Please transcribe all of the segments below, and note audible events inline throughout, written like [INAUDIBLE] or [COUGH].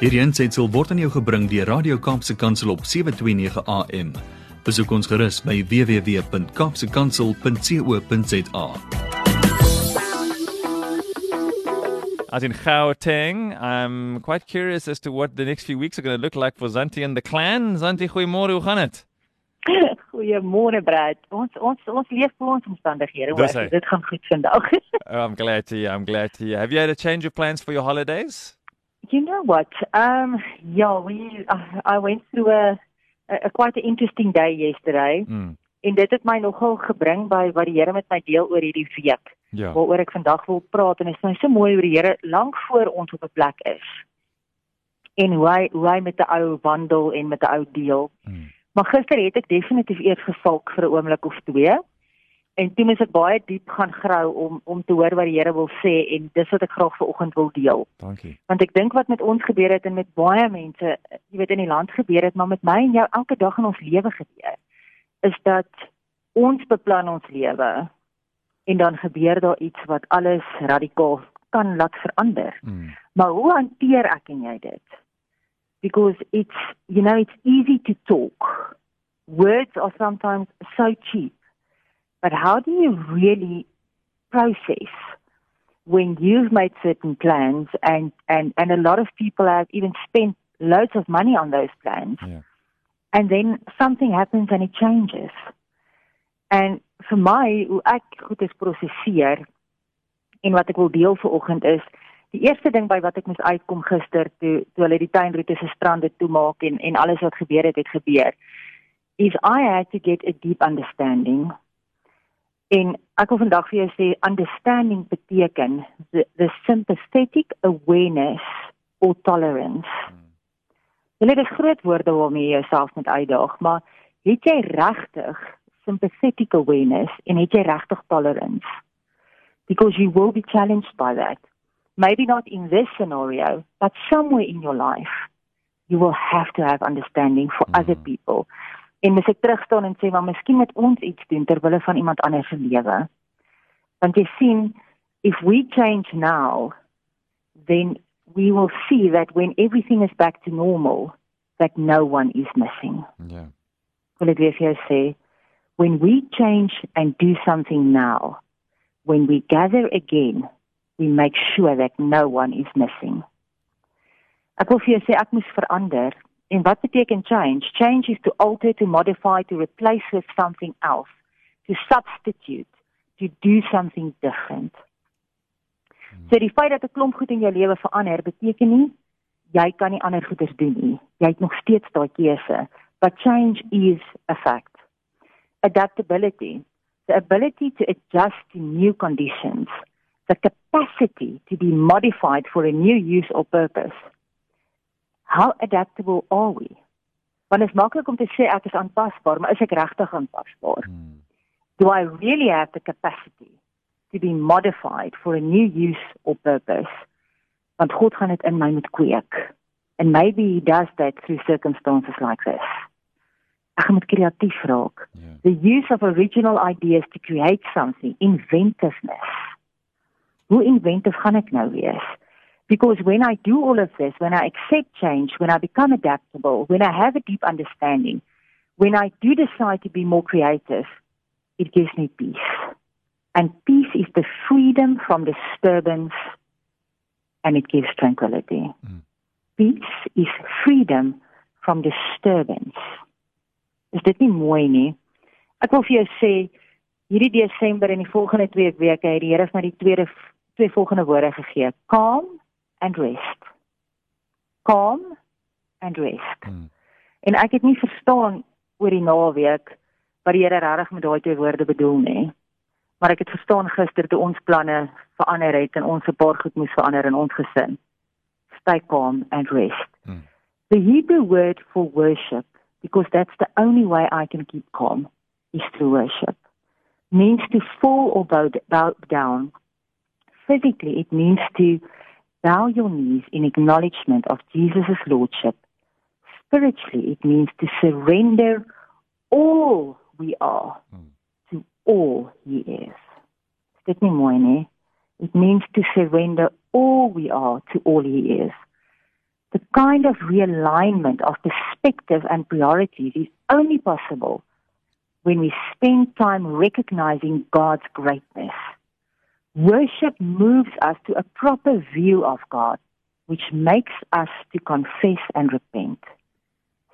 Hierdie aanseit word aan jou gebring deur Radio Kaapse Kansel op 7:29 AM. Besoek ons gerus by www.kapsekansel.co.za. As in Gauteng, I'm quite curious as to what the next few weeks are going to look like for Zanti and the clan. Zanti, goeiemôre, hoe gaan dit? [LAUGHS] Goeiemôre Brad. Ons ons ons leef vir ons omstandighede. Dit gaan goed vandag. [LAUGHS] Oh, I'm glad to hear. I'm glad to hear. Have you had a change of plans for your holidays? You know what? Um yeah, we I, I went through a, a, a quite an interesting day yesterday. Mm. En dit het my nogal gebring by wat die Here met my deel oor hierdie week. Ja. Waaroor ek vandag wil praat en dit is my so mooi hoe die Here lank voor ons op 'n plek is. En hoe hy hoe hy met 'n ou wandel en met 'n ou deel. Mm. Maar gister het ek definitief eers gevalk vir 'n oomblik of twee. En toe moes ek baie diep gaan grou om om te hoor wat die Here wil sê en dis wat ek graag vanoggend wil deel. Dankie. Want ek dink wat met ons gebeur het en met baie mense, jy weet in die land gebeur het, maar met my en jou elke dag in ons lewe gebeur, is dat ons beplan ons lewe en dan gebeur daar iets wat alles radikaal kan laat verander. Mm. Maar hoe hanteer ek en jy dit? Because it's you know it's easy to talk. Words are sometimes so cheap. But how do you really process when you've made certain plans and and and a lot of people have even spent loads of money on those plans Yeah. and then something happens and it changes. En vir my hoe ek goed is prosesseer en wat ek wil deel vanoggend is die eerste ding by wat ek moes uitkom gister toe toe hulle die tuinroete se strande toemaak en en alles wat gebeur het het gebeur is I had to get a deep understanding. En ek wil vandag vir jou sê understanding beteken the, the sympathetic awareness or tolerance. Hulle is groot woorde waarmee jy jouself moet uitdaag, maar het jy regtig sympathetic awareness en het jy regtig tolerance? Because you will be challenged by that. Maybe not in this scenario, but somewhere in your life you will have to have understanding for Mhm. other people. En mens ek terug staan en sê maar miskien moet ons iets doen ter wille van iemand anders se lewe. Want jy sien, if we change now, then we will see that when everything is back to normal, that no one is missing. Yeah. Wil ek weer vir jou sê, when we change and do something now, when we gather again, we make sure that no one is missing. Ek wil vir jou sê ek moes verander. En wat beteken change? Change is to alter, to modify, to replace with something else, to substitute, to do something different. So die feit dat 'n klomp goed in jou lewe verander, beteken nie jy kan nie ander goeders doen nie. Jy het nog steeds daai keuse. But change is a fact. Adaptability, the ability to adjust to new conditions, the capacity to be modified for a new use or purpose. How adaptable are we? Want dit is maklik om te sê ek is aanpasbaar, maar is ek regtig aanpasbaar? Mm. Do I really have the capacity to be modified for a new use or purpose? Want God gaan dit in my moet kweek. And maybe he does that through circumstances like this. Ek moet kreatief raak. Yeah. The use of original ideas to create something, inventiveness. Hoe inventief gaan ek nou wees? Because when I do all of this, when I accept change, when I become adaptable, when I have a deep understanding, when I do decide to be more creative, it gives me peace. And peace is the freedom from disturbance and it gives tranquility. Mm. Peace is freedom from disturbance. Is dit nie mooi nie? Ek wil vir jou sê hierdie Desember en die volgende 2 weke het die Here vir my die tweede twee volgende woorde gegee: calm and rest. Calm and rest. Mm. En ek het nie verstaan oor die naweek wat die Here regtig met daai twee woorde bedoel nie. Maar ek het verstaan gister toe ons planne verander het en ons 'n paar goed moes verander in ons gesin. Stay calm and rest. Mm. The Hebrew word for worship, because that's the only way I can keep calm, is through worship. Means to fall or bow, bow down. Physically, it means to bow your knees in acknowledgement of Jesus' lordship. Spiritually, it means to surrender all we are Mm. to all he is. Dit nie mooi nie? It means to surrender all we are to all he is. The kind of realignment of perspective and priorities is only possible when we spend time recognizing God's greatness. Worship moves us to a proper view of God, which makes us to confess and repent.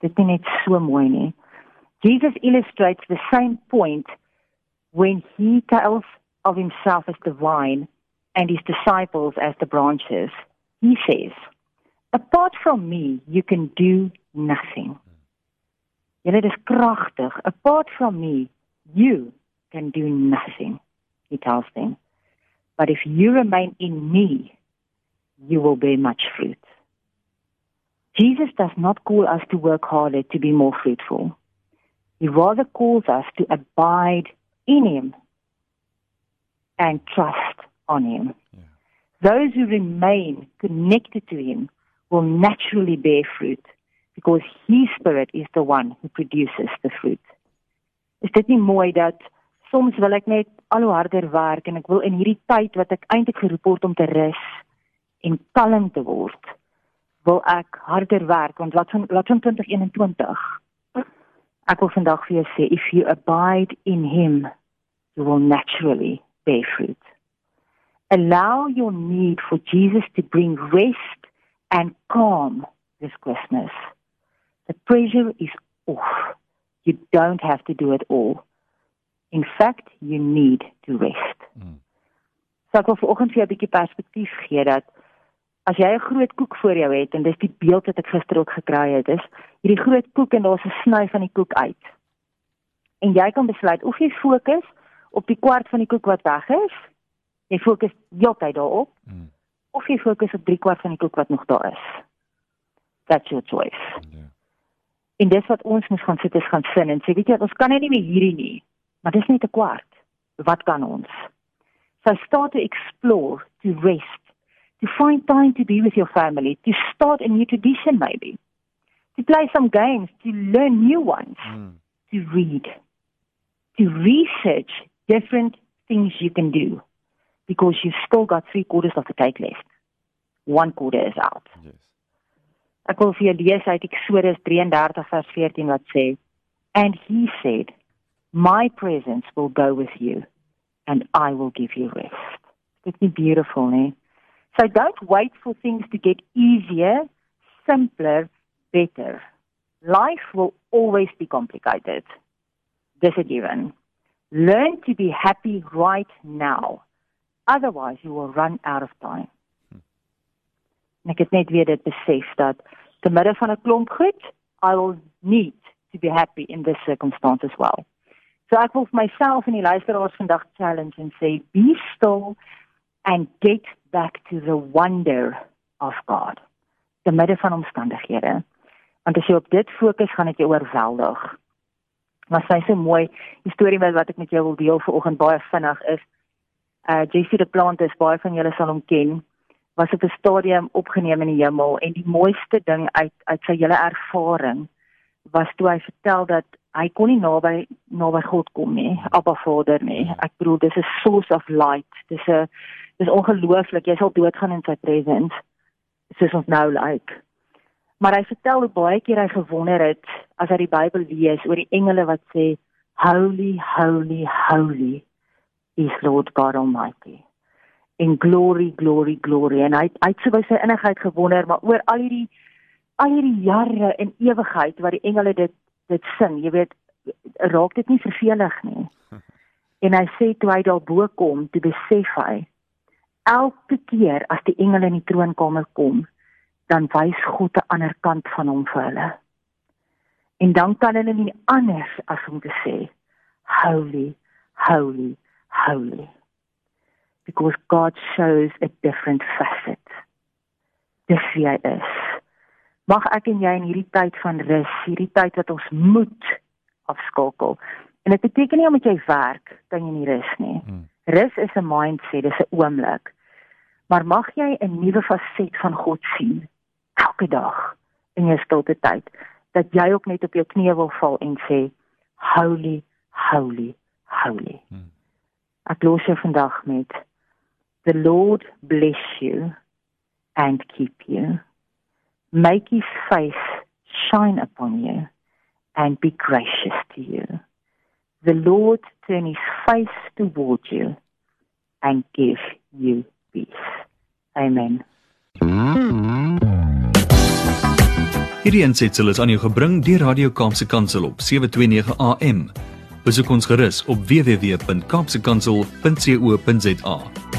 Dit net so mooi nie. Jesus illustrates the same point when he tells of himself as the vine and his disciples as the branches. He says, Apart from me, you can do nothing. Julle is kragtig. Apart from me, you can do nothing. He tells them. But if you remain in me, you will bear much fruit. Jesus does not call us to work harder to be more fruitful. He rather calls us to abide in him and trust on him. Yeah. Those who remain connected to him will naturally bear fruit because his spirit is the one who produces the fruit. Is dit nie mooi dat soms wil ek net al hoe harder werk en ek wil in hierdie tyd wat ek eintlik geroep word om te rus en kalm te word, wil ek harder werk want wat van wat van 2021? Ek wil vandag vir jou sê if you abide in him you will naturally bear fruit. Allow your need for Jesus to bring rest and calm this Christmas. The pressure is off. You don't have to do it all. In fact, you need to rest. Mm. So ek wil vanoggend vir jou 'n bietjie perspektief gee dat as jy 'n groot koek voor jou het en dis die beeld wat ek gister ook gekry het, is hierdie groot koek en daar's 'n sny van die koek uit. En jy kan besluit of jy fokus op die kwart van die koek wat weg is. Jy fokus heeltyd daarop. Mm of jy fokus op 3 kwart van die koek wat nog daar is. That's your choice. Yeah. En dis wat ons moet gaan sit is gaan sin en sê weet jy ons kan nie meer hierdie nie. Maar dis net 'n kwart. Wat kan ons? So start to explore, to rest, to find time to be with your family, to start a new tradition maybe. To play some games, to learn new ones, mm. to read, to research different things you can do because you've still got three quarters of the cake left. One quarter is out. Yes. Ek wil vir julle lees uit Eksodus 33 vers 14 wat sê and he said my presence will go with you and I will give you rest. Dit is beautiful, nee. So don't wait for things to get easier, simpler, better. Life will always be complicated. This is given. Learn to be happy right now otherwise you will run out of time. En ek het net weer dit besef dat te midde van 'n klomp goed, I will need to be happy in this circumstance as well. So ek wil vir myself en die luisteraars vandag challenge en sê be still and get back to the wonder of God. Te midde van omstandighede. Want as jy op dit fokus, gaan dit jou oorweldig. Maar sy sê mooi, storie wat ek met jou wil deel vanoggend baie vinnig is uh JC de Plant is baie van julle sal hom ken was op 'n stadium opgeneem in die hemel en die mooiste ding uit uit sy hele ervaring was toe hy vertel dat hy kon nie naby naby God kom nie Abba Vader nie ek bedoel dis 'n source of light dis 'n dis ongelooflik jy sal doodgaan in sy presence soos ons nou lyk like. maar hy vertel hoe baie keer hy gewonder het as hy die Bybel lees oor die engele wat sê holy holy holy is Lord God Almighty. In glory, glory, glory. En hy hy het so by sy innigheid gewonder, maar oor al hierdie al hierdie jare in ewigheid wat die engele dit dit sing, jy weet, raak dit nie vervelig nie. [LAUGHS] En hy sê toe hy daar bo kom, toe besef hy elke keer as die engele in die troonkamer kom, dan wys God 'n ander kant van hom vir hulle. En dan kan hulle nie anders as om te sê holy, holy, holy because God shows a different facet. Dis wie hy is. Mag ek en jy in hierdie tyd van rus, hierdie tyd wat ons moet afskakel. En dit beteken nie omdat jy werk kan jy nie rus nie. Hmm. Rus is 'n mindset, dis 'n oomblik. Maar mag jy 'n nuwe faset van God sien elke dag in jou stilte tyd dat jy ook net op jou knieë wil val en sê holy holy holy. Hmm. Ek los jou vandag met The Lord bless you and keep you. Make his face shine upon you and be gracious to you. The Lord turn his face toward you and give you peace. Amen. Hierdie aansetsel is aan jou gebring deur Radio Kaapse Kansel op 729 AM. Besoek ons gerus op www.kaapsekansel.co.za.